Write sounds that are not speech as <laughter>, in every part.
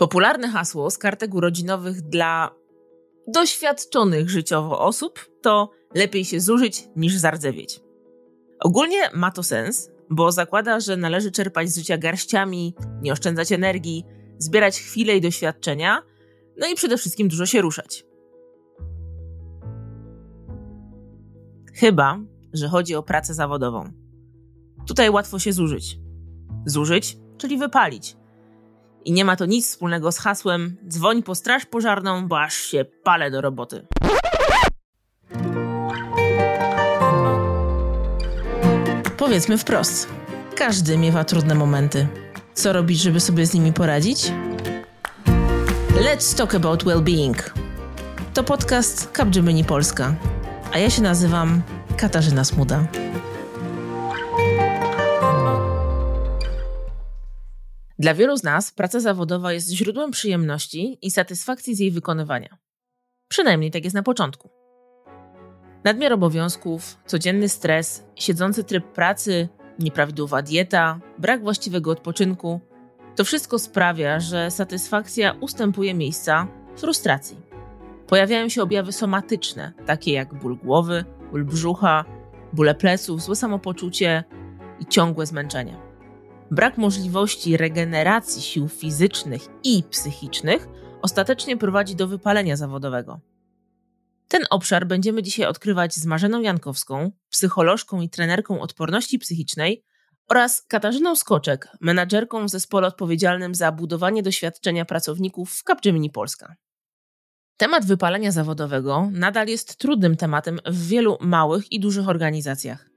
Popularne hasło z kartek urodzinowych dla doświadczonych życiowo osób to lepiej się zużyć niż zardzewieć. Ogólnie ma to sens, bo zakłada, że należy czerpać z życia garściami, nie oszczędzać energii, zbierać chwile i doświadczenia, no i przede wszystkim dużo się ruszać. Chyba, że chodzi o pracę zawodową. Tutaj łatwo się zużyć. Zużyć, czyli wypalić. I nie ma to nic wspólnego z hasłem dzwoń po straż pożarną, bo aż się palę do roboty. Powiedzmy wprost. Każdy miewa trudne momenty. Co robić, żeby sobie z nimi poradzić? Let's talk about well-being. To podcast Capgemini Polska. A ja się nazywam Katarzyna Smuda. Dla wielu z nas praca zawodowa jest źródłem przyjemności i satysfakcji z jej wykonywania. Przynajmniej tak jest na początku. Nadmiar obowiązków, codzienny stres, siedzący tryb pracy, nieprawidłowa dieta, brak właściwego odpoczynku to wszystko sprawia, że satysfakcja ustępuje miejsca frustracji. Pojawiają się objawy somatyczne, takie jak ból głowy, ból brzucha, bóle pleców, złe samopoczucie i ciągłe zmęczenie. Brak możliwości regeneracji sił fizycznych i psychicznych ostatecznie prowadzi do wypalenia zawodowego. Ten obszar będziemy dzisiaj odkrywać z Marzeną Jankowską, psycholożką i trenerką odporności psychicznej oraz Katarzyną Skoczek, menadżerką w zespole odpowiedzialnym za budowanie doświadczenia pracowników w Capgemini Polska. Temat wypalenia zawodowego nadal jest trudnym tematem w wielu małych i dużych organizacjach.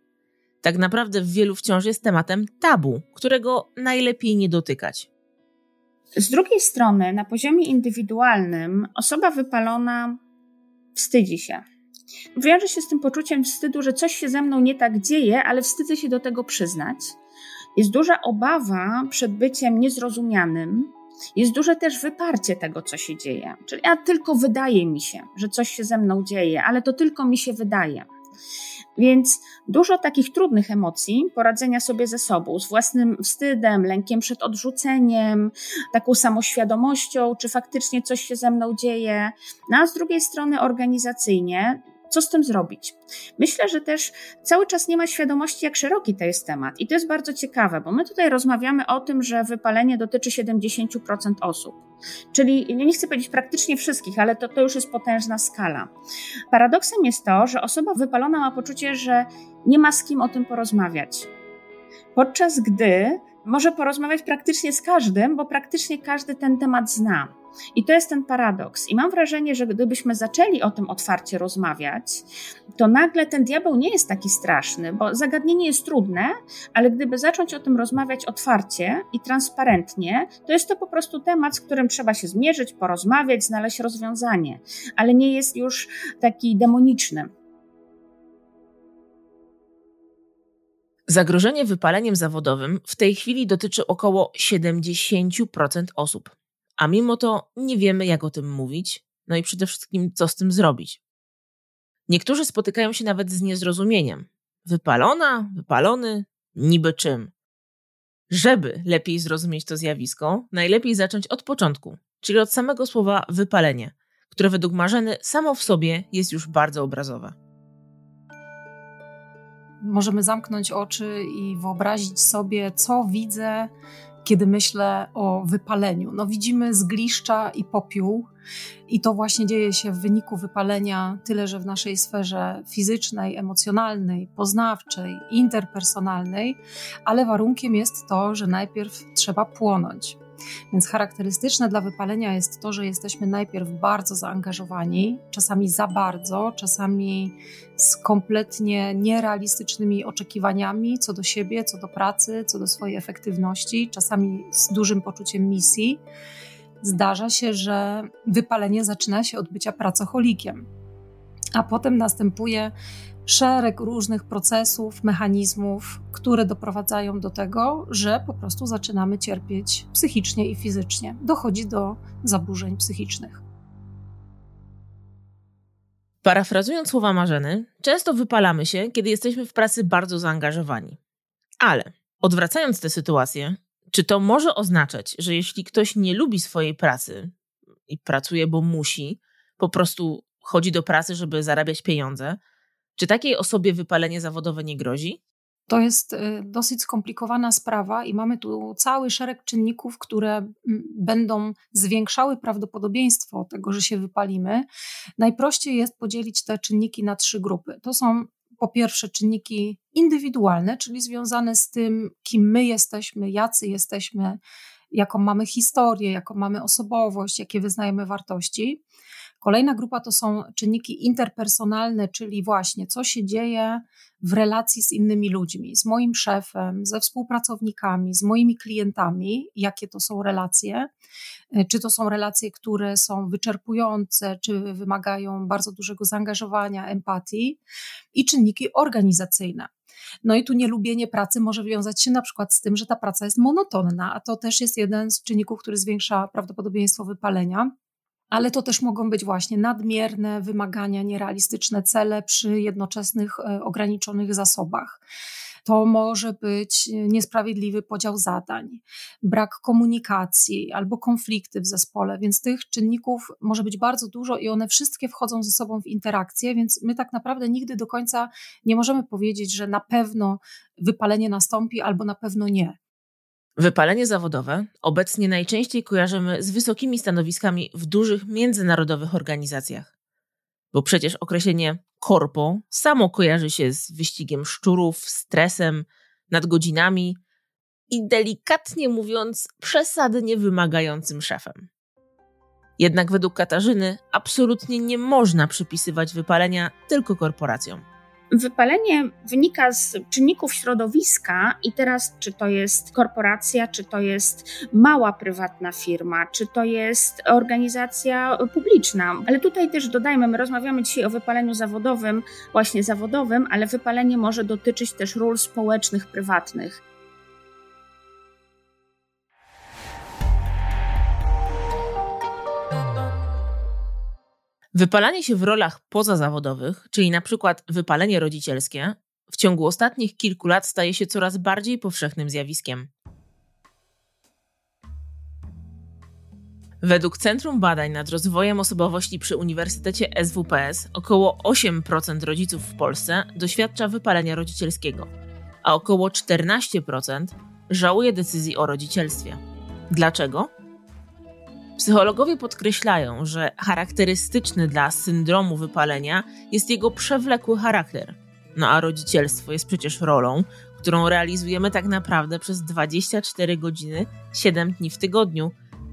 Tak naprawdę w wielu wciąż jest tematem tabu, którego najlepiej nie dotykać. Z drugiej strony, na poziomie indywidualnym, osoba wypalona wstydzi się. Wiąże się z tym poczuciem wstydu, że coś się ze mną nie tak dzieje, ale wstydzę się do tego przyznać. Jest duża obawa przed byciem niezrozumianym, jest duże też wyparcie tego, co się dzieje. Czyli ja tylko wydaje mi się, że coś się ze mną dzieje, ale to tylko mi się wydaje. Więc dużo takich trudnych emocji, poradzenia sobie ze sobą, z własnym wstydem, lękiem przed odrzuceniem, taką samoświadomością, czy faktycznie coś się ze mną dzieje. No a z drugiej strony organizacyjnie co z tym zrobić? Myślę, że też cały czas nie ma świadomości, jak szeroki to jest temat. I to jest bardzo ciekawe, bo my tutaj rozmawiamy o tym, że wypalenie dotyczy 70% osób. Czyli nie chcę powiedzieć praktycznie wszystkich, ale to, to już jest potężna skala. Paradoksem jest to, że osoba wypalona ma poczucie, że nie ma z kim o tym porozmawiać. Podczas gdy może porozmawiać praktycznie z każdym, bo praktycznie każdy ten temat zna. I to jest ten paradoks. I mam wrażenie, że gdybyśmy zaczęli o tym otwarcie rozmawiać, to nagle ten diabeł nie jest taki straszny, bo zagadnienie jest trudne, ale gdyby zacząć o tym rozmawiać otwarcie i transparentnie, to jest to po prostu temat, z którym trzeba się zmierzyć, porozmawiać, znaleźć rozwiązanie, ale nie jest już taki demoniczny. Zagrożenie wypaleniem zawodowym w tej chwili dotyczy około 70% osób. A mimo to nie wiemy, jak o tym mówić, no i przede wszystkim, co z tym zrobić. Niektórzy spotykają się nawet z niezrozumieniem. Wypalona, wypalony, niby czym. Żeby lepiej zrozumieć to zjawisko, najlepiej zacząć od początku, czyli od samego słowa wypalenie, które według Marzeny samo w sobie jest już bardzo obrazowe. Możemy zamknąć oczy i wyobrazić sobie, co widzę kiedy myślę o wypaleniu. No widzimy zgliszcza i popiół i to właśnie dzieje się w wyniku wypalenia, tyle że w naszej sferze fizycznej, emocjonalnej, poznawczej, interpersonalnej, ale warunkiem jest to, że najpierw trzeba płonąć. Więc charakterystyczne dla wypalenia jest to, że jesteśmy najpierw bardzo zaangażowani, czasami za bardzo, czasami z kompletnie nierealistycznymi oczekiwaniami co do siebie, co do pracy, co do swojej efektywności, czasami z dużym poczuciem misji. Zdarza się, że wypalenie zaczyna się od bycia pracocholikiem, a potem następuje szereg różnych procesów, mechanizmów, które doprowadzają do tego, że po prostu zaczynamy cierpieć psychicznie i fizycznie. Dochodzi do zaburzeń psychicznych. Parafrazując słowa Marzeny, często wypalamy się, kiedy jesteśmy w pracy bardzo zaangażowani. Ale odwracając tę sytuację, Czy to może oznaczać, że jeśli ktoś nie lubi swojej pracy i pracuje, bo musi, po prostu chodzi do pracy, żeby zarabiać pieniądze, czy takiej osobie wypalenie zawodowe nie grozi? To jest y, dosyć skomplikowana sprawa i mamy tu cały szereg czynników, które będą zwiększały prawdopodobieństwo tego, że się wypalimy. Najprościej jest podzielić te czynniki na trzy grupy. To są po pierwsze czynniki indywidualne, czyli związane z tym, kim my jesteśmy, jacy jesteśmy, jaką mamy historię, jaką mamy osobowość, jakie wyznajemy wartości. Kolejna grupa to są czynniki interpersonalne, czyli właśnie co się dzieje w relacji z innymi ludźmi, z moim szefem, ze współpracownikami, z moimi klientami, jakie to są relacje. Czy to są relacje, które są wyczerpujące, czy wymagają bardzo dużego zaangażowania, empatii, i czynniki organizacyjne. No i tu nielubienie pracy może wiązać się na przykład z tym, że ta praca jest monotonna, a to też jest jeden z czynników, który zwiększa prawdopodobieństwo wypalenia ale to też mogą być właśnie nadmierne wymagania, nierealistyczne cele przy jednoczesnych e, ograniczonych zasobach. To może być niesprawiedliwy podział zadań, brak komunikacji albo konflikty w zespole, więc tych czynników może być bardzo dużo i one wszystkie wchodzą ze sobą w interakcję, więc my tak naprawdę nigdy do końca nie możemy powiedzieć, że na pewno wypalenie nastąpi albo na pewno nie. Wypalenie zawodowe obecnie najczęściej kojarzymy z wysokimi stanowiskami w dużych międzynarodowych organizacjach. Bo przecież określenie korpo samo kojarzy się z wyścigiem szczurów, stresem, nadgodzinami i delikatnie mówiąc, przesadnie wymagającym szefem. Jednak według Katarzyny absolutnie nie można przypisywać wypalenia tylko korporacjom. Wypalenie wynika z czynników środowiska, i teraz, czy to jest korporacja, czy to jest mała prywatna firma, czy to jest organizacja publiczna. Ale tutaj też dodajmy, my rozmawiamy dzisiaj o wypaleniu zawodowym, właśnie zawodowym, ale wypalenie może dotyczyć też ról społecznych, prywatnych. Wypalanie się w rolach pozazawodowych, czyli na przykład wypalenie rodzicielskie, w ciągu ostatnich kilku lat staje się coraz bardziej powszechnym zjawiskiem. Według Centrum Badań nad Rozwojem Osobowości przy Uniwersytecie SWPS około 8% rodziców w Polsce doświadcza wypalenia rodzicielskiego, a około 14% żałuje decyzji o rodzicielstwie. Dlaczego? Psychologowie podkreślają, że charakterystyczny dla syndromu wypalenia jest jego przewlekły charakter. No a rodzicielstwo jest przecież rolą, którą realizujemy tak naprawdę przez 24 godziny, 7 dni w tygodniu,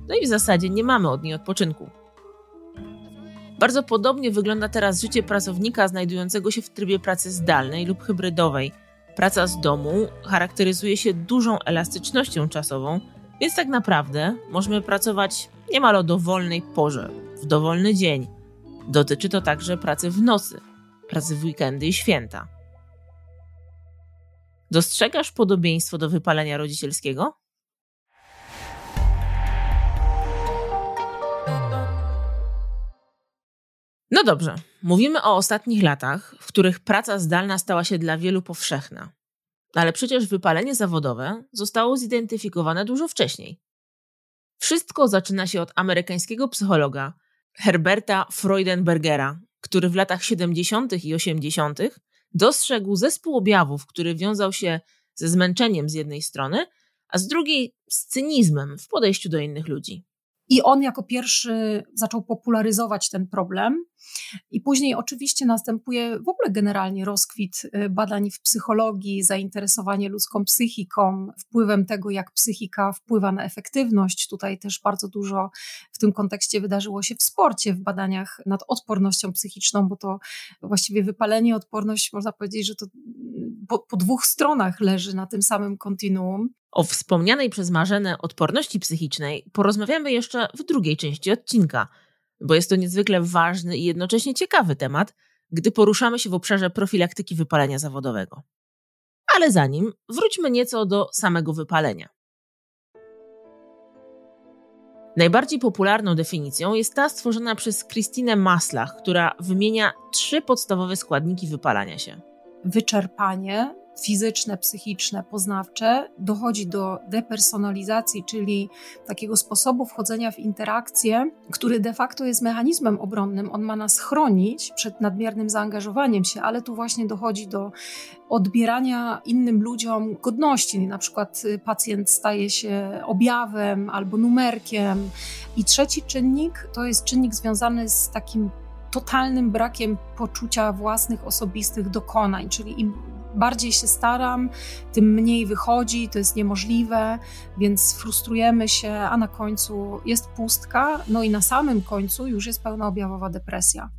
no i w zasadzie nie mamy od niej odpoczynku. Bardzo podobnie wygląda teraz życie pracownika znajdującego się w trybie pracy zdalnej lub hybrydowej. Praca z domu charakteryzuje się dużą elastycznością czasową, więc tak naprawdę możemy pracować niemal o dowolnej porze, w dowolny dzień. Dotyczy to także pracy w nocy, pracy w weekendy i święta. Dostrzegasz podobieństwo do wypalenia rodzicielskiego? No dobrze, mówimy o ostatnich latach, w których praca zdalna stała się dla wielu powszechna. Ale przecież wypalenie zawodowe zostało zidentyfikowane dużo wcześniej. Wszystko zaczyna się od amerykańskiego psychologa Herberta Freudenbergera, który w latach 70. i 80. dostrzegł zespół objawów, który wiązał się ze zmęczeniem z jednej strony, a z drugiej z cynizmem w podejściu do innych ludzi. I on jako pierwszy zaczął popularyzować ten problem. I później oczywiście następuje w ogóle generalnie rozkwit y, badań w psychologii, zainteresowanie ludzką psychiką, wpływem tego, jak psychika wpływa na efektywność. Tutaj też bardzo dużo w tym kontekście wydarzyło się w sporcie, w badaniach nad odpornością psychiczną, bo to właściwie wypalenie, odporność, można powiedzieć, że to po, po dwóch stronach leży na tym samym kontinuum. O wspomnianej przez Marzenę odporności psychicznej porozmawiamy jeszcze w drugiej części odcinka, bo jest to niezwykle ważny i jednocześnie ciekawy temat, gdy poruszamy się w obszarze profilaktyki wypalenia zawodowego. Ale zanim, wróćmy nieco do samego wypalenia. Najbardziej popularną definicją jest ta stworzona przez Christine Maslach, która wymienia trzy podstawowe składniki wypalania się: wyczerpanie, fizyczne, psychiczne, poznawcze, dochodzi do depersonalizacji, czyli takiego sposobu wchodzenia w interakcję, który de facto jest mechanizmem obronnym. On ma nas chronić przed nadmiernym zaangażowaniem się, ale tu właśnie dochodzi do odbierania innym ludziom godności. Na przykład y, pacjent staje się objawem albo numerkiem. I trzeci czynnik to jest czynnik związany z takim totalnym brakiem poczucia własnych osobistych dokonań, czyli im bardziej się staram, tym mniej wychodzi, to jest niemożliwe, więc frustrujemy się, a na końcu jest pustka, no i na samym końcu już jest pełnoobjawowa depresja.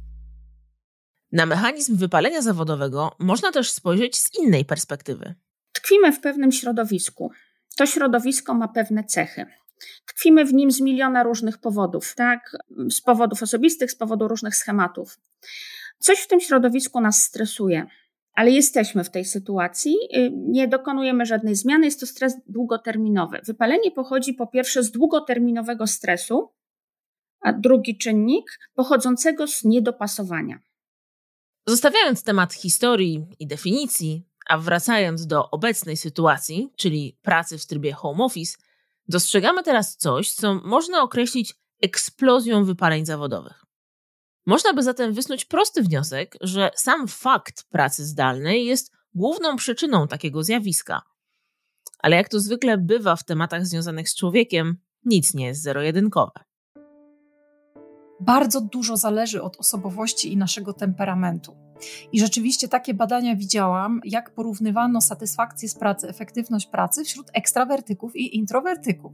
Na mechanizm wypalenia zawodowego można też spojrzeć z innej perspektywy. Tkwimy w pewnym środowisku. To środowisko ma pewne cechy. Tkwimy w nim z miliona różnych powodów, tak? Z powodów osobistych, z powodu różnych schematów. Coś w tym środowisku nas stresuje, ale jesteśmy w tej sytuacji, y, nie dokonujemy żadnej zmiany, jest to stres długoterminowy. Wypalenie pochodzi po pierwsze z długoterminowego stresu, a drugi czynnik pochodzącego z niedopasowania. Zostawiając temat historii i definicji, a wracając do obecnej sytuacji, czyli pracy w trybie home office, dostrzegamy teraz coś, co można określić eksplozją wypaleń zawodowych. Można by zatem wysnuć prosty wniosek, że sam fakt pracy zdalnej jest główną przyczyną takiego zjawiska. Ale jak to zwykle bywa w tematach związanych z człowiekiem, nic nie jest zero-jedynkowe. Bardzo dużo zależy od osobowości i naszego temperamentu. I rzeczywiście takie badania widziałam, jak porównywano satysfakcję z pracy, efektywność pracy wśród ekstrawertyków i introwertyków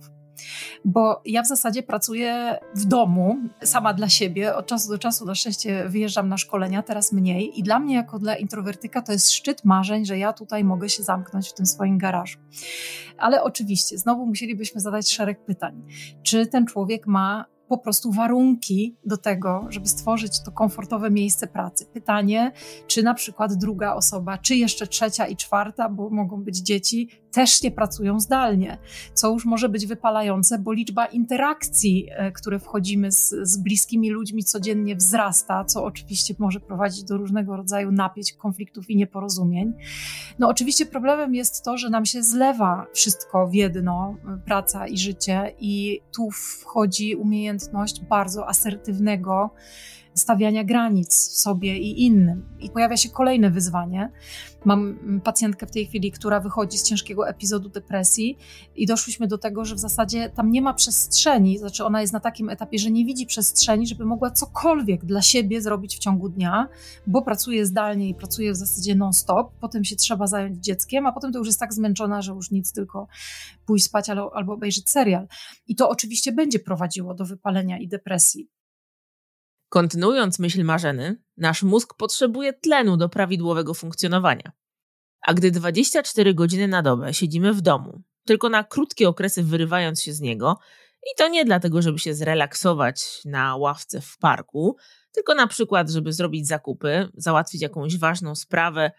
bo ja w zasadzie pracuję w domu, sama dla siebie. Od czasu do czasu na szczęście wyjeżdżam na szkolenia, teraz mniej. I dla mnie, jako dla introwertyka, to jest szczyt marzeń, że ja tutaj mogę się zamknąć w tym swoim garażu. Ale oczywiście, znowu musielibyśmy zadać szereg pytań. Czy ten człowiek ma po prostu warunki do tego, żeby stworzyć to komfortowe miejsce pracy. Pytanie, czy na przykład druga osoba, czy jeszcze trzecia i czwarta, bo mogą być dzieci, też nie pracują zdalnie, co już może być wypalające, bo liczba interakcji, e, które wchodzimy z, z bliskimi ludźmi codziennie wzrasta, co oczywiście może prowadzić do różnego rodzaju napięć, konfliktów i nieporozumień. No oczywiście problemem jest to, że nam się zlewa wszystko w jedno, e, praca i życie i tu wchodzi umiejętność bardzo asertywnego stawiania granic sobie i innym. I pojawia się kolejne wyzwanie. Mam pacjentkę w tej chwili, która wychodzi z ciężkiego epizodu depresji, i doszliśmy do tego, że w zasadzie tam nie ma przestrzeni, znaczy ona jest na takim etapie, że nie widzi przestrzeni, żeby mogła cokolwiek dla siebie zrobić w ciągu dnia, bo pracuje zdalnie i pracuje w zasadzie non-stop. Potem się trzeba zająć dzieckiem, a potem to już jest tak zmęczona, że już nic, tylko pójść spać albo, albo obejrzeć serial. I to oczywiście będzie prowadziło do wypalenia i depresji. Kontynuując myśl Marzeny, nasz mózg potrzebuje tlenu do prawidłowego funkcjonowania. A gdy 24 godziny na dobę siedzimy w domu, tylko na krótkie okresy wyrywając się z niego, i to nie dlatego, żeby się zrelaksować na ławce w parku, tylko na przykład, żeby zrobić zakupy, załatwić jakąś ważną sprawę,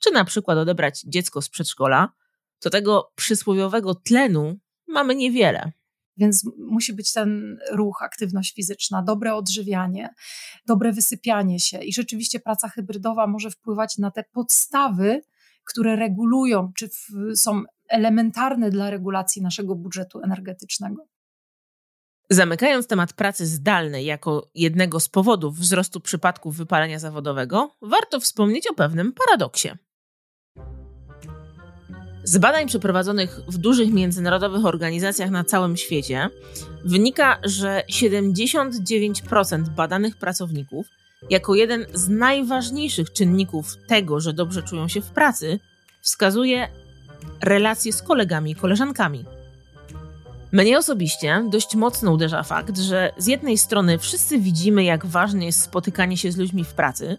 czy na przykład odebrać dziecko z przedszkola, to tego przysłowiowego tlenu mamy niewiele. Więc musi być ten ruch, aktywność fizyczna, dobre odżywianie, dobre wysypianie się. I rzeczywiście praca hybrydowa może wpływać na te podstawy, które regulują, czy są elementarne dla regulacji naszego budżetu energetycznego. Zamykając temat pracy zdalnej jako jednego z powodów wzrostu przypadków wypalenia zawodowego, warto wspomnieć o pewnym paradoksie. Z badań przeprowadzonych w dużych międzynarodowych organizacjach na całym świecie wynika, że 79% badanych pracowników jako jeden z najważniejszych czynników tego, że dobrze czują się w pracy, wskazuje relacje z kolegami i koleżankami. Mnie osobiście dość mocno uderza fakt, że z jednej strony wszyscy widzimy, jak ważne jest spotykanie się z ludźmi w pracy,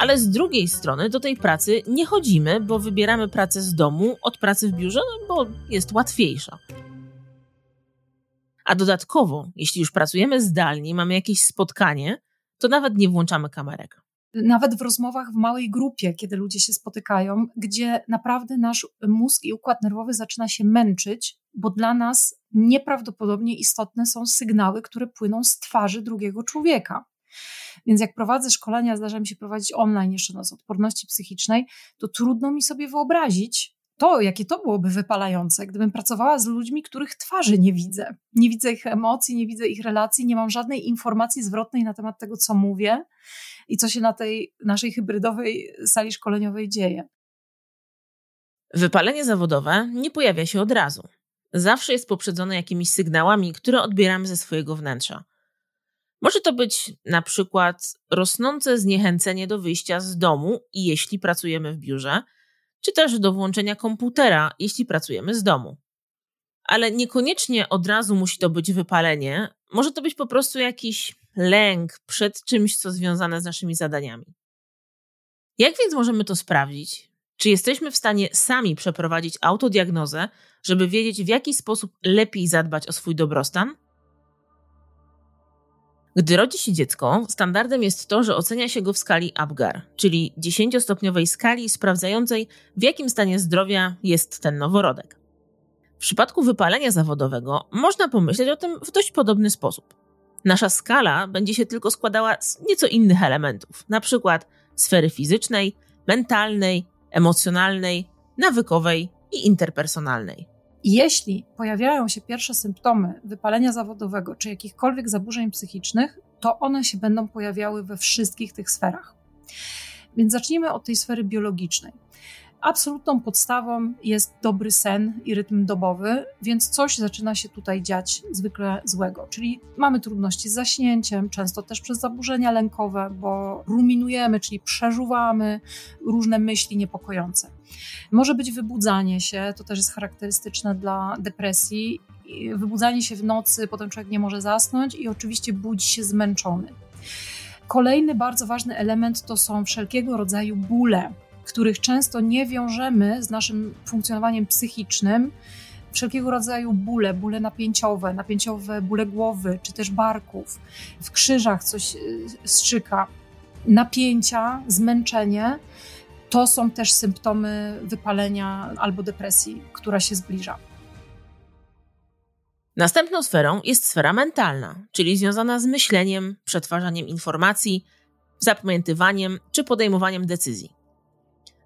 ale z drugiej strony do tej pracy nie chodzimy, bo wybieramy pracę z domu od pracy w biurze, no bo jest łatwiejsza. A dodatkowo, jeśli już pracujemy zdalnie, mamy jakieś spotkanie, to nawet nie włączamy kamerek. Nawet w rozmowach w małej grupie, kiedy ludzie się spotykają, gdzie naprawdę nasz mózg i układ nerwowy zaczyna się męczyć, bo dla nas nieprawdopodobnie istotne są sygnały, które płyną z twarzy drugiego człowieka. Więc jak prowadzę szkolenia, zdarza mi się prowadzić online jeszcze na odporności psychicznej, to trudno mi sobie wyobrazić, to, jakie to byłoby wypalające, gdybym pracowała z ludźmi, których twarzy nie widzę. Nie widzę ich emocji, nie widzę ich relacji, nie mam żadnej informacji zwrotnej na temat tego, co mówię i co się na tej naszej hybrydowej sali szkoleniowej dzieje. Wypalenie zawodowe nie pojawia się od razu. Zawsze jest poprzedzone jakimiś sygnałami, które odbieramy ze swojego wnętrza. Może to być na przykład rosnące zniechęcenie do wyjścia z domu, jeśli pracujemy w biurze, czy też do włączenia komputera, jeśli pracujemy z domu. Ale niekoniecznie od razu musi to być wypalenie, może to być po prostu jakiś lęk przed czymś, co związane z naszymi zadaniami. Jak więc możemy to sprawdzić? Czy jesteśmy w stanie sami przeprowadzić autodiagnozę, żeby wiedzieć, w jaki sposób lepiej zadbać o swój dobrostan? Gdy rodzi się dziecko, standardem jest to, że ocenia się go w skali APGAR, czyli 10-stopniowej skali sprawdzającej, w jakim stanie zdrowia jest ten noworodek. W przypadku wypalenia zawodowego można pomyśleć o tym w dość podobny sposób. Nasza skala będzie się tylko składała z nieco innych elementów, np. sfery fizycznej, mentalnej, emocjonalnej, nawykowej i interpersonalnej. Jeśli pojawiają się pierwsze symptomy wypalenia zawodowego czy jakichkolwiek zaburzeń psychicznych, to one się będą pojawiały we wszystkich tych sferach. Więc zacznijmy od tej sfery biologicznej. Absolutną podstawą jest dobry sen i rytm dobowy, więc coś zaczyna się tutaj dziać zwykle złego. Czyli mamy trudności z zaśnięciem, często też przez zaburzenia lękowe, bo ruminujemy, czyli przeżuwamy różne myśli niepokojące. Może być wybudzanie się, to też jest charakterystyczne dla depresji. Wybudzanie się w nocy, potem człowiek nie może zasnąć i oczywiście budzi się zmęczony. Kolejny bardzo ważny element to są wszelkiego rodzaju bóle których często nie wiążemy z naszym funkcjonowaniem psychicznym, wszelkiego rodzaju bóle, bóle napięciowe, napięciowe bóle głowy czy też barków, w krzyżach coś y, strzyka, napięcia, zmęczenie. To są też symptomy wypalenia albo depresji, która się zbliża. Następną sferą jest sfera mentalna, czyli związana z myśleniem, przetwarzaniem informacji, zapamiętywaniem czy podejmowaniem decyzji.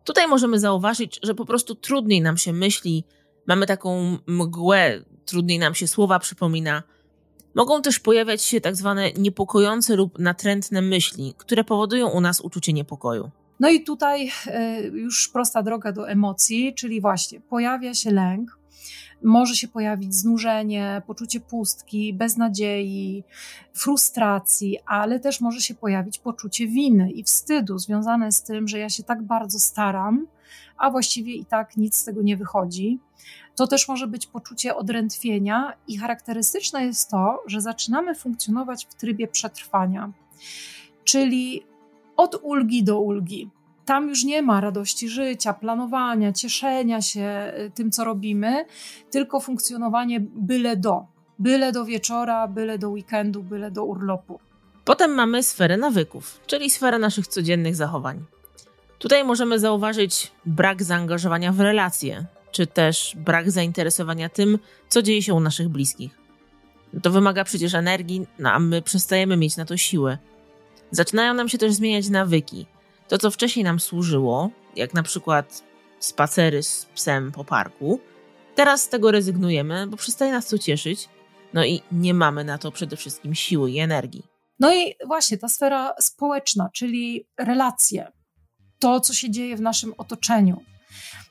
Tutaj możemy zauważyć, że po prostu trudniej nam się myśli, mamy taką mgłę, trudniej nam się słowa przypomina. Mogą też pojawiać się tak zwane niepokojące lub natrętne myśli, które powodują u nas uczucie niepokoju. No i tutaj e, już prosta droga do emocji, czyli właśnie pojawia się lęk, może się pojawić znużenie, poczucie pustki, beznadziei, frustracji, ale też może się pojawić poczucie winy i wstydu związane z tym, że ja się tak bardzo staram, a właściwie i tak nic z tego nie wychodzi. To też może być poczucie odrętwienia, i charakterystyczne jest to, że zaczynamy funkcjonować w trybie przetrwania, czyli od ulgi do ulgi tam już nie ma radości życia, planowania, cieszenia się y, tym, co robimy, tylko funkcjonowanie byle do. Byle do wieczora, byle do weekendu, byle do urlopu. Potem mamy sferę nawyków, czyli sferę naszych codziennych zachowań. Tutaj możemy zauważyć brak zaangażowania w relacje, czy też brak zainteresowania tym, co dzieje się u naszych bliskich. To wymaga przecież energii, no a my przestajemy mieć na to siłę. Zaczynają nam się też zmieniać nawyki, to, co wcześniej nam służyło, jak na przykład spacery z psem po parku, teraz z tego rezygnujemy, bo przestaje nas to cieszyć, no i nie mamy na to przede wszystkim siły i energii. No i właśnie ta sfera społeczna, czyli relacje, to, co się dzieje w naszym otoczeniu.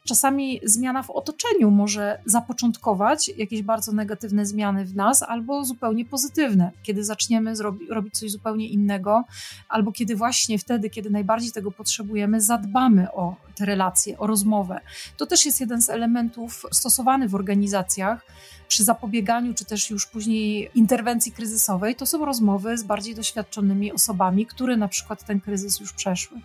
Czasami zmiana w otoczeniu może zapoczątkować jakieś bardzo negatywne zmiany w nas, albo zupełnie pozytywne, kiedy zaczniemy zrobi, robić coś zupełnie innego, albo kiedy właśnie wtedy, kiedy najbardziej tego potrzebujemy, zadbamy o te relacje, o rozmowę. To też jest jeden z elementów stosowany w organizacjach przy zapobieganiu, czy też już później interwencji kryzysowej. To są rozmowy z bardziej doświadczonymi osobami, które na przykład ten kryzys już przeszły.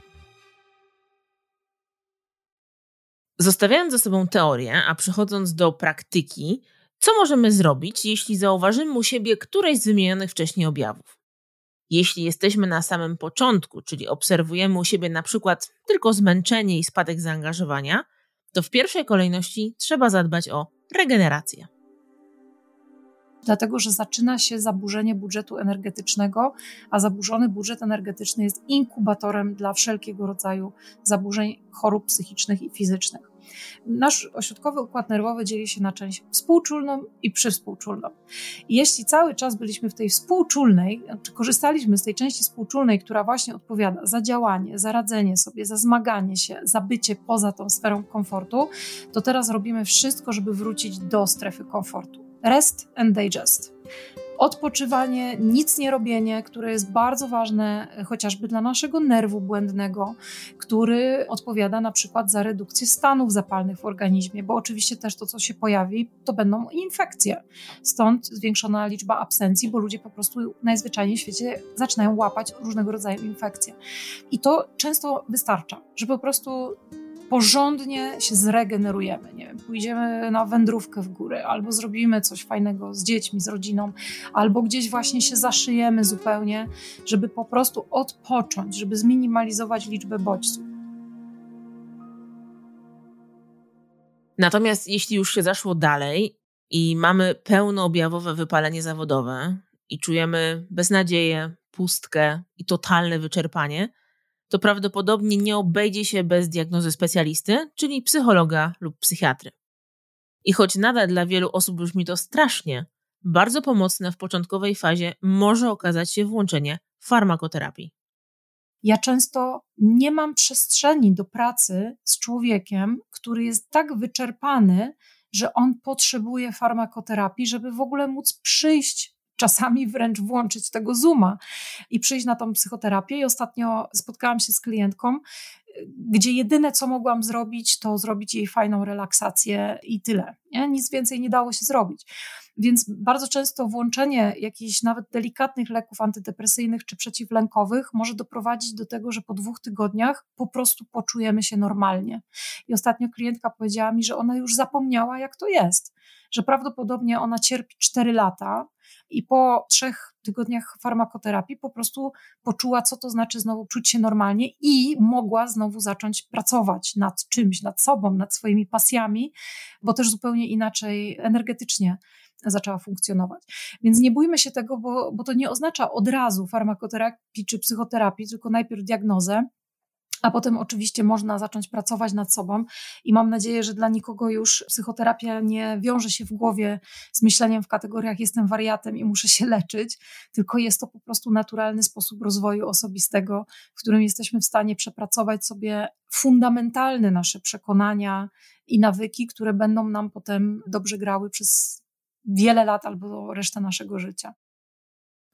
Zostawiając za sobą teorię, a przechodząc do praktyki, co możemy zrobić, jeśli zauważymy u siebie któreś z wymienionych wcześniej objawów? Jeśli jesteśmy na samym początku, czyli obserwujemy u siebie na przykład tylko zmęczenie i spadek zaangażowania, to w pierwszej kolejności trzeba zadbać o regenerację. dlatego że zaczyna się zaburzenie budżetu energetycznego, a zaburzony budżet energetyczny jest inkubatorem dla wszelkiego rodzaju zaburzeń chorób psychicznych i fizycznych. Nasz ośrodkowy układ nerwowy dzieli się na część współczulną i przywspółczulną. I jeśli cały czas byliśmy w tej współczulnej, czy korzystaliśmy z tej części współczulnej, która właśnie odpowiada za działanie, za radzenie sobie, za zmaganie się, za bycie poza tą sferą komfortu, to teraz robimy wszystko, żeby wrócić do strefy komfortu. Rest and digest odpoczywanie, nic nie robienie, które jest bardzo ważne e, chociażby dla naszego nerwu błędnego, który odpowiada na przykład za redukcję stanów zapalnych w organizmie, bo oczywiście też to, co się pojawi, to będą infekcje. Stąd zwiększona liczba absencji, bo ludzie po prostu najzwyczajniej w świecie zaczynają łapać różnego rodzaju infekcje. I to często wystarcza, że po prostu porządnie się zregenerujemy. Nie wiem, pójdziemy na wędrówkę w górę, albo zrobimy coś fajnego z dziećmi, z rodziną, albo gdzieś właśnie się zaszyjemy zupełnie, żeby po prostu odpocząć, żeby zminimalizować liczbę bodźców. Natomiast jeśli już się zaszło dalej i mamy pełnoobjawowe wypalenie zawodowe i czujemy beznadzieję, pustkę i totalne wyczerpanie, to prawdopodobnie nie obejdzie się bez diagnozy specjalisty, czyli psychologa lub psychiatry. I choć nadal dla wielu osób brzmi to strasznie, bardzo pomocne w początkowej fazie może okazać się włączenie farmakoterapii. Ja często nie mam przestrzeni do pracy z człowiekiem, który jest tak wyczerpany, że on potrzebuje farmakoterapii, żeby w ogóle móc przyjść czasami wręcz włączyć tego Zooma i przyjść na tą psychoterapię. I ostatnio spotkałam się z klientką, gdzie jedyne, co mogłam zrobić, to zrobić jej fajną relaksację i tyle. Nie? Nic więcej nie dało się zrobić. Więc bardzo często włączenie jakichś nawet delikatnych leków antydepresyjnych czy przeciwlękowych może doprowadzić do tego, że po dwóch tygodniach po prostu poczujemy się normalnie. I ostatnio klientka powiedziała mi, że ona już zapomniała, jak to jest, że prawdopodobnie ona cierpi 4 lata i po trzech tygodniach farmakoterapii po prostu poczuła, co to znaczy znowu czuć się normalnie i mogła znowu zacząć pracować nad czymś, nad sobą, nad swoimi pasjami, bo też zupełnie inaczej energetycznie zaczęła funkcjonować. Więc nie bójmy się tego, bo, bo to nie oznacza od razu farmakoterapii czy psychoterapii, tylko najpierw diagnozę a potem oczywiście można zacząć pracować nad sobą i mam nadzieję, że dla nikogo już psychoterapia nie wiąże się w głowie z myśleniem w kategoriach jestem wariatem i muszę się <laughs> leczyć, tylko jest to po prostu naturalny sposób rozwoju osobistego, w którym jesteśmy w stanie przepracować sobie fundamentalne nasze przekonania i nawyki, które będą nam potem dobrze grały przez wiele lat albo resztę naszego życia.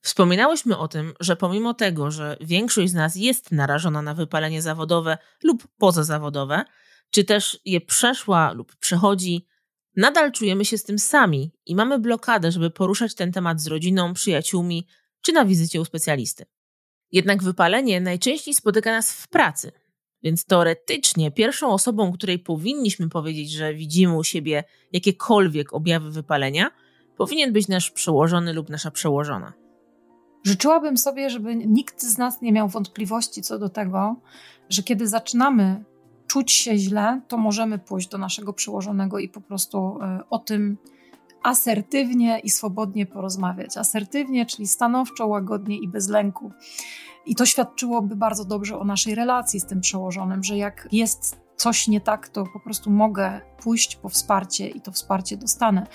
Wspominałyśmy o tym, że pomimo tego, że większość z nas jest narażona na wypalenie zawodowe lub pozazawodowe, czy też je przeszła lub przechodzi, nadal czujemy się z tym sami i mamy blokadę, żeby poruszać ten temat z rodziną, przyjaciółmi czy na wizycie u specjalisty. Jednak wypalenie najczęściej spotyka nas w pracy, więc teoretycznie pierwszą osobą, której powinniśmy powiedzieć, że widzimy u siebie jakiekolwiek objawy wypalenia, powinien być nasz przełożony lub nasza przełożona. Życzyłabym sobie, żeby nikt z nas nie miał wątpliwości co do tego, że kiedy zaczynamy czuć się źle, to możemy pójść do naszego przełożonego i po prostu e, o tym asertywnie i swobodnie porozmawiać. Asertywnie, czyli stanowczo, łagodnie i bez lęku. I to świadczyłoby bardzo dobrze o naszej relacji z tym przełożonym, że jak jest coś nie tak, to po prostu mogę pójść po wsparcie i to wsparcie dostanę.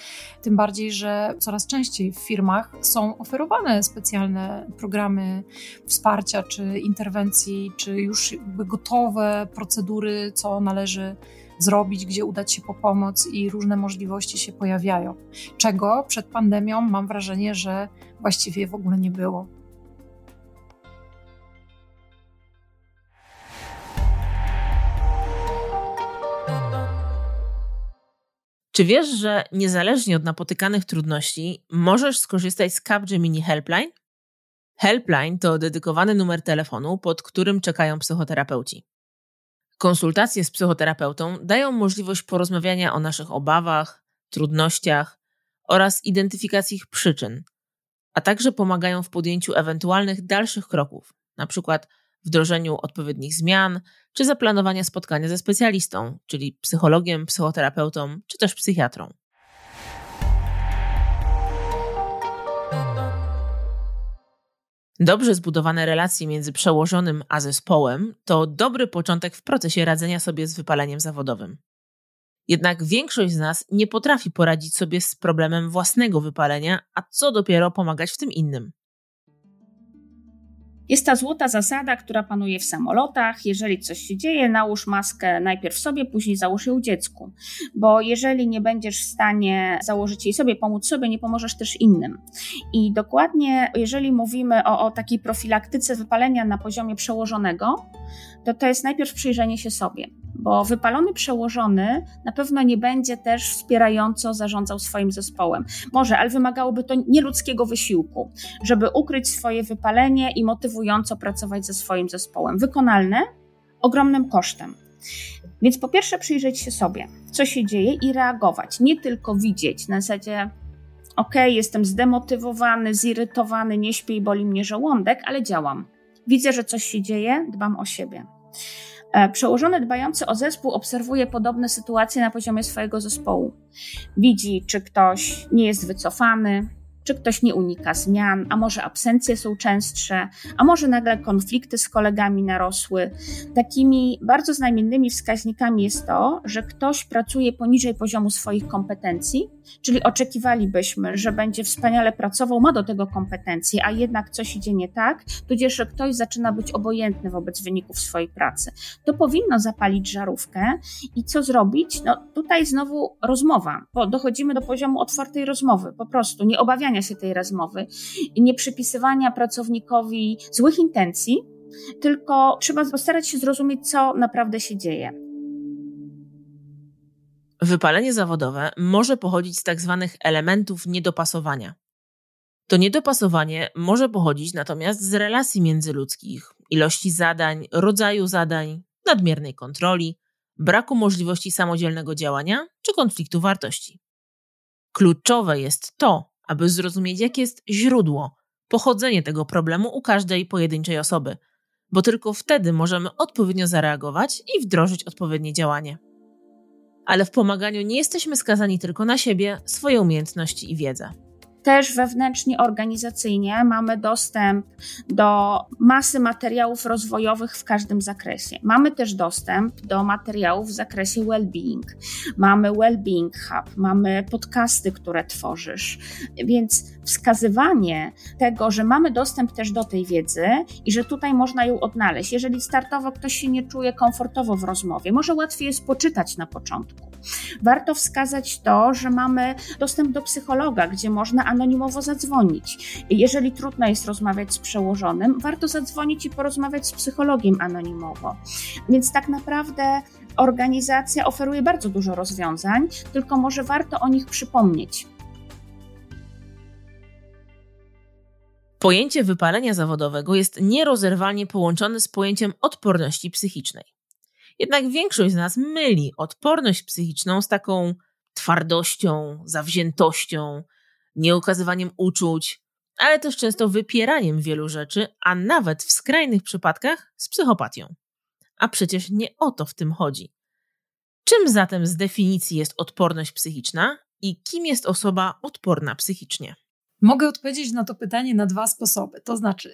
Tym bardziej, że coraz częściej w firmach są oferowane specjalne programy wsparcia czy interwencji, czy już gotowe procedury, co należy zrobić, gdzie udać się po pomoc i różne możliwości się pojawiają. Czego przed pandemią mam wrażenie, że właściwie w ogóle nie było. Czy wiesz, że niezależnie od napotykanych trudności możesz skorzystać z Capgemini Helpline? Helpline to dedykowany numer telefonu, pod którym czekają psychoterapeuci. Konsultacje z psychoterapeutą dają możliwość porozmawiania o naszych obawach, trudnościach oraz identyfikacji ich przyczyn, a także pomagają w podjęciu ewentualnych dalszych kroków, np wdrożeniu odpowiednich zmian, czy zaplanowania spotkania ze specjalistą, czyli psychologiem, psychoterapeutą, czy też psychiatrą. Dobrze zbudowane relacje między przełożonym a zespołem to dobry początek w procesie radzenia sobie z wypaleniem zawodowym. Jednak większość z nas nie potrafi poradzić sobie z problemem własnego wypalenia, a co dopiero pomagać w tym innym. Jest ta złota zasada, która panuje w samolotach. Jeżeli coś się dzieje, nałóż maskę najpierw sobie, później załóż ją dziecku. Bo jeżeli nie będziesz w stanie założyć jej sobie, pomóc sobie, nie pomożesz też innym. I dokładnie, jeżeli mówimy o, o takiej profilaktyce wypalenia na poziomie przełożonego, to to jest najpierw przyjrzenie się sobie bo wypalony przełożony na pewno nie będzie też wspierająco zarządzał swoim zespołem. Może, ale wymagałoby to nieludzkiego wysiłku, żeby ukryć swoje wypalenie i motywująco pracować ze swoim zespołem. Wykonalne ogromnym kosztem. Więc po pierwsze przyjrzeć się sobie, co się dzieje i reagować. Nie tylko widzieć na zasadzie ok, jestem zdemotywowany, zirytowany, nie śpię i boli mnie żołądek, ale działam. Widzę, że coś się dzieje, dbam o siebie. E, przełożony dbający o zespół obserwuje podobne sytuacje na poziomie swojego zespołu. Widzi, czy ktoś nie jest wycofany, czy ktoś nie unika zmian, a może absencje są częstsze, a może nagle konflikty z kolegami narosły. Takimi bardzo znamiennymi wskaźnikami jest to, że ktoś pracuje poniżej poziomu swoich kompetencji, czyli oczekiwalibyśmy, że będzie wspaniale pracował, ma do tego kompetencje, a jednak coś idzie nie tak, tudzież że ktoś zaczyna być obojętny wobec wyników swojej pracy. To powinno zapalić żarówkę i co zrobić? No tutaj znowu rozmowa, bo dochodzimy do poziomu otwartej rozmowy, po prostu nie się tej rozmowy i nie przypisywania pracownikowi złych intencji, tylko trzeba postarać się zrozumieć, co naprawdę się dzieje. Wypalenie zawodowe może pochodzić z tak zwanych elementów niedopasowania. To niedopasowanie może pochodzić natomiast z relacji międzyludzkich, ilości zadań, rodzaju zadań, nadmiernej kontroli, braku możliwości samodzielnego działania czy konfliktu wartości. Kluczowe jest to, aby zrozumieć, jakie jest źródło, pochodzenie tego problemu u każdej pojedynczej osoby, bo tylko wtedy możemy odpowiednio zareagować i wdrożyć odpowiednie działanie ale w pomaganiu nie jesteśmy skazani tylko na siebie, swoje umiejętności i wiedzę. Też wewnętrznie organizacyjnie mamy dostęp do masy materiałów rozwojowych w każdym zakresie. Mamy też dostęp do materiałów w zakresie well-being. Mamy well-being hub, mamy podcasty, które tworzysz. Więc wskazywanie tego, że mamy dostęp też do tej wiedzy i że tutaj można ją odnaleźć. Jeżeli startowo ktoś się nie czuje komfortowo w rozmowie, może łatwiej jest poczytać na początku. Warto wskazać to, że mamy dostęp do psychologa, gdzie można anonimowo zadzwonić. Jeżeli trudno jest rozmawiać z przełożonym, warto zadzwonić i porozmawiać z psychologiem anonimowo. Więc tak naprawdę organizacja oferuje bardzo dużo rozwiązań, tylko może warto o nich przypomnieć. Pojęcie wypalenia zawodowego jest nierozerwalnie połączone z pojęciem odporności psychicznej. Jednak większość z nas myli odporność psychiczną z taką twardością, zawziętością, nieukazywaniem uczuć, ale też często wypieraniem wielu rzeczy, a nawet w skrajnych przypadkach z psychopatią. A przecież nie o to w tym chodzi. Czym zatem z definicji jest odporność psychiczna i kim jest osoba odporna psychicznie? Mogę odpowiedzieć na to pytanie na dwa sposoby. To znaczy,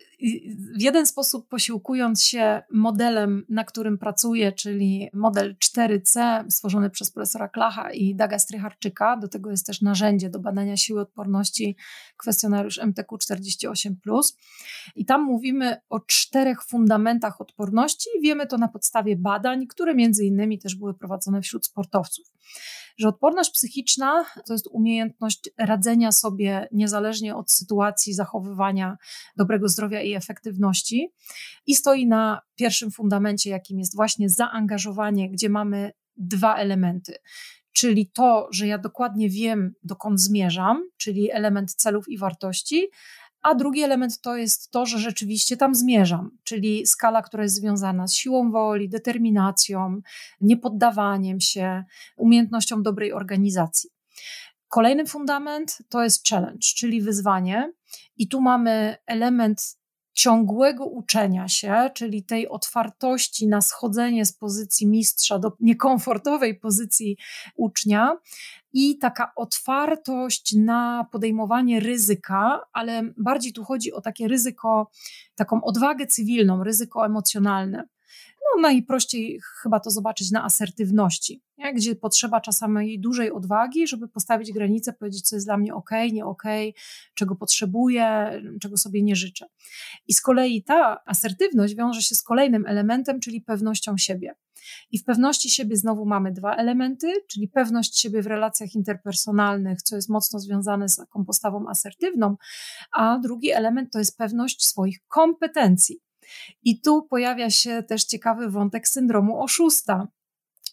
w jeden sposób posiłkując się modelem, na którym pracuję, czyli model 4C stworzony przez profesora Klacha i Daga Strycharczyka. Do tego jest też narzędzie do badania siły odporności, kwestionariusz MTQ 48. I tam mówimy o czterech fundamentach odporności. Wiemy to na podstawie badań, które między innymi też były prowadzone wśród sportowców że odporność psychiczna to jest umiejętność radzenia sobie niezależnie od sytuacji, zachowywania dobrego zdrowia i efektywności. I stoi na pierwszym fundamencie, jakim jest właśnie zaangażowanie, gdzie mamy dwa elementy. Czyli to, że ja dokładnie wiem, dokąd zmierzam, czyli element celów i wartości, a drugi element to jest to, że rzeczywiście tam zmierzam, czyli skala, która jest związana z siłą woli, determinacją, niepoddawaniem się, umiejętnością dobrej organizacji. Kolejny fundament to jest challenge, czyli wyzwanie, i tu mamy element ciągłego uczenia się, czyli tej otwartości na schodzenie z pozycji mistrza do niekomfortowej pozycji ucznia i taka otwartość na podejmowanie ryzyka, ale bardziej tu chodzi o takie ryzyko, taką odwagę cywilną, ryzyko emocjonalne. No, najprościej chyba to zobaczyć na asertywności, nie? gdzie potrzeba czasami dużej odwagi, żeby postawić granicę, powiedzieć, co jest dla mnie ok, nie ok, czego potrzebuję, czego sobie nie życzę. I z kolei ta asertywność wiąże się z kolejnym elementem, czyli pewnością siebie. I w pewności siebie znowu mamy dwa elementy, czyli pewność siebie w relacjach interpersonalnych, co jest mocno związane z taką postawą asertywną, a drugi element to jest pewność swoich kompetencji. I tu pojawia się też ciekawy wątek syndromu oszusta,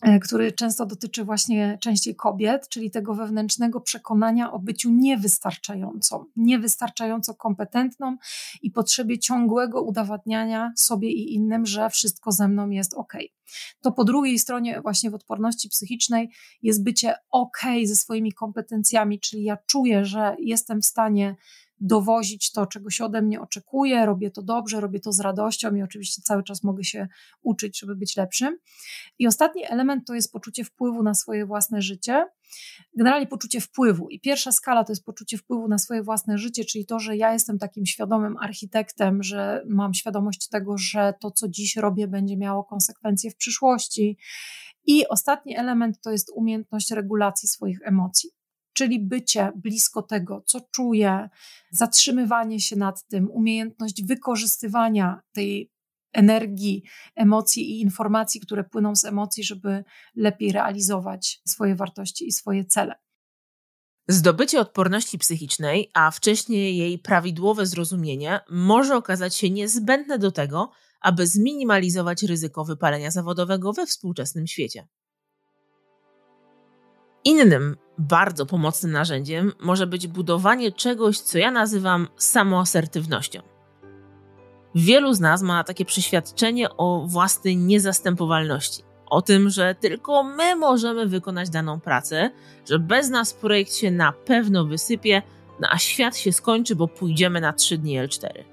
e, który często dotyczy właśnie częściej kobiet, czyli tego wewnętrznego przekonania o byciu niewystarczającą, niewystarczająco kompetentną i potrzebie ciągłego udowadniania sobie i innym, że wszystko ze mną jest ok. To po drugiej stronie, właśnie w odporności psychicznej, jest bycie ok ze swoimi kompetencjami, czyli ja czuję, że jestem w stanie dowozić to, czego się ode mnie oczekuje, robię to dobrze, robię to z radością i oczywiście cały czas mogę się uczyć, żeby być lepszym. I ostatni element to jest poczucie wpływu na swoje własne życie. Generalnie poczucie wpływu. I pierwsza skala to jest poczucie wpływu na swoje własne życie, czyli to, że ja jestem takim świadomym architektem, że mam świadomość tego, że to, co dziś robię, będzie miało konsekwencje w przyszłości. I ostatni element to jest umiejętność regulacji swoich emocji czyli bycie blisko tego, co czuję, zatrzymywanie się nad tym, umiejętność wykorzystywania tej energii, emocji i informacji, które płyną z emocji, żeby lepiej realizować swoje wartości i swoje cele. Zdobycie odporności psychicznej, a wcześniej jej prawidłowe zrozumienie, może okazać się niezbędne do tego, aby zminimalizować ryzyko wypalenia zawodowego we współczesnym świecie. Innym bardzo pomocnym narzędziem może być budowanie czegoś, co ja nazywam samoasertywnością. Wielu z nas ma takie przeświadczenie o własnej niezastępowalności. O tym, że tylko my możemy wykonać daną pracę, że bez nas projekt się na pewno wysypie, no a świat się skończy, bo pójdziemy na 3 dni L4.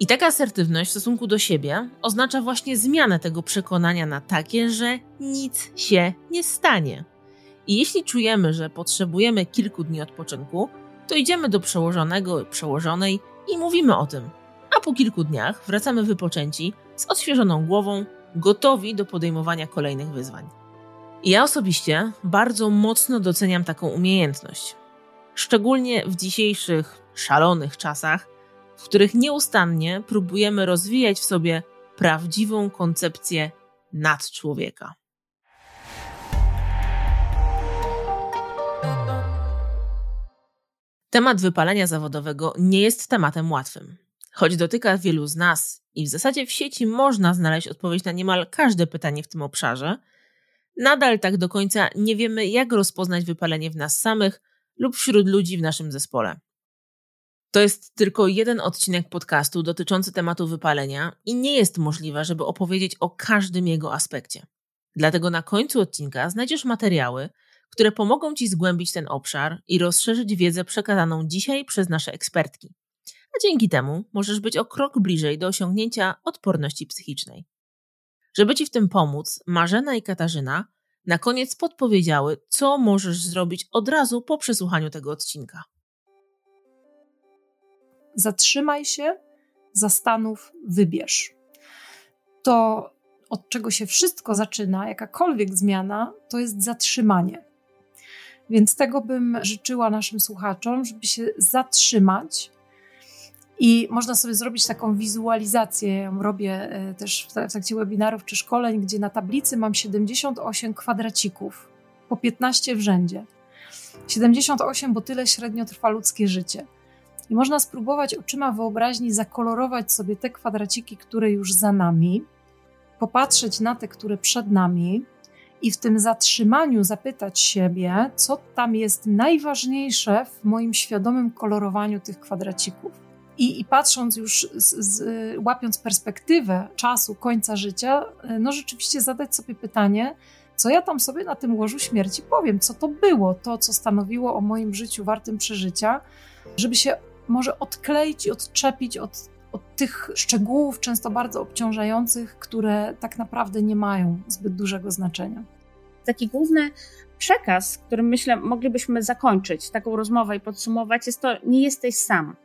I taka asertywność w stosunku do siebie oznacza właśnie zmianę tego przekonania na takie, że nic się nie stanie. I jeśli czujemy, że potrzebujemy kilku dni odpoczynku, to idziemy do przełożonego, przełożonej i mówimy o tym. A po kilku dniach wracamy wypoczęci, z odświeżoną głową, gotowi do podejmowania kolejnych wyzwań. Ja osobiście bardzo mocno doceniam taką umiejętność. Szczególnie w dzisiejszych szalonych czasach, w których nieustannie próbujemy rozwijać w sobie prawdziwą koncepcję nadczłowieka. Temat wypalenia zawodowego nie jest tematem łatwym. Choć dotyka wielu z nas i w zasadzie w sieci można znaleźć odpowiedź na niemal każde pytanie w tym obszarze, nadal tak do końca nie wiemy, jak rozpoznać wypalenie w nas samych lub wśród ludzi w naszym zespole. To jest tylko jeden odcinek podcastu dotyczący tematu wypalenia i nie jest możliwe, żeby opowiedzieć o każdym jego aspekcie. Dlatego na końcu odcinka znajdziesz materiały, które pomogą Ci zgłębić ten obszar i rozszerzyć wiedzę przekazaną dzisiaj przez nasze ekspertki. A dzięki temu możesz być o krok bliżej do osiągnięcia odporności psychicznej. Żeby Ci w tym pomóc, Marzena i Katarzyna na koniec podpowiedziały, co możesz zrobić od razu po przesłuchaniu tego odcinka. Zatrzymaj się, zastanów, wybierz. To, od czego się wszystko zaczyna, jakakolwiek zmiana, to jest zatrzymanie. Więc tego bym życzyła naszym słuchaczom, żeby się zatrzymać. I można sobie zrobić taką wizualizację. Ja ją robię e, też w trakcie webinarów czy szkoleń, gdzie na tablicy mam 78 kwadracików, po 15 w rzędzie. 78, bo tyle średnio trwa ludzkie życie. I można spróbować oczyma wyobraźni zakolorować sobie te kwadraciki, które już za nami, popatrzeć na te, które przed nami, i w tym zatrzymaniu zapytać siebie, co tam jest najważniejsze w moim świadomym kolorowaniu tych kwadracików. I, i patrząc już, z, z, łapiąc perspektywę czasu końca życia, no rzeczywiście zadać sobie pytanie, co ja tam sobie na tym łożu śmierci powiem, co to było, to co stanowiło o moim życiu wartym przeżycia, żeby się może odkleić i odczepić od, od tych szczegółów, często bardzo obciążających, które tak naprawdę nie mają zbyt dużego znaczenia. Taki główny przekaz, którym myślę moglibyśmy zakończyć taką rozmowę i podsumować, jest to: nie jesteś sam.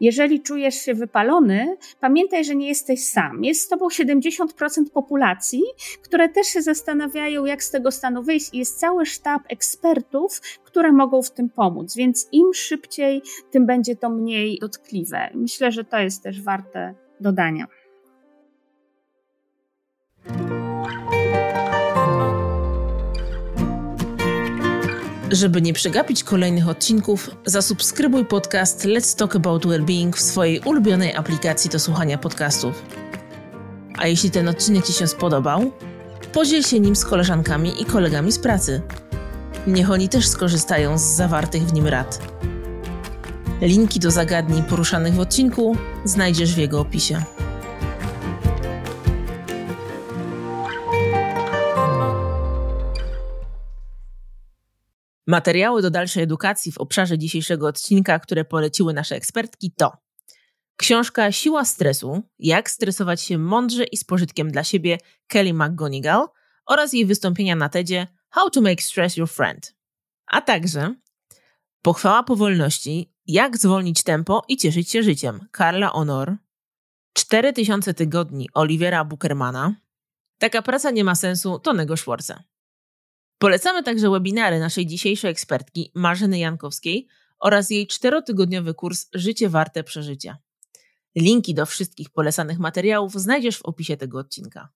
Jeżeli czujesz się wypalony, pamiętaj, że nie jesteś sam. Jest z tobą 70% populacji, które też się zastanawiają, jak z tego stanu wyjść, i jest cały sztab ekspertów, które mogą w tym pomóc. Więc im szybciej, tym będzie to mniej dotkliwe. Myślę, że to jest też warte dodania. Żeby nie przegapić kolejnych odcinków, zasubskrybuj podcast Let's Talk About Wellbeing w swojej ulubionej aplikacji do słuchania podcastów. A jeśli ten odcinek Ci się spodobał, podziel się nim z koleżankami i kolegami z pracy. Niech oni też skorzystają z zawartych w nim rad. Linki do zagadnień poruszanych w odcinku znajdziesz w jego opisie. Materiały do dalszej edukacji w obszarze dzisiejszego odcinka, które poleciły nasze ekspertki, to książka Siła stresu: Jak stresować się mądrze i z pożytkiem dla siebie Kelly McGonigal oraz jej wystąpienia na TEDzie How to Make Stress Your Friend. A także Pochwała powolności: Jak zwolnić tempo i cieszyć się życiem Karla Honor. 4000 tygodni Olivera Buchermana. Taka praca nie ma sensu Tonego Schwarza. Polecamy także webinary naszej dzisiejszej ekspertki Marzeny Jankowskiej oraz jej czterotygodniowy kurs Życie warte przeżycia. Linki do wszystkich polecanych materiałów znajdziesz w opisie tego odcinka.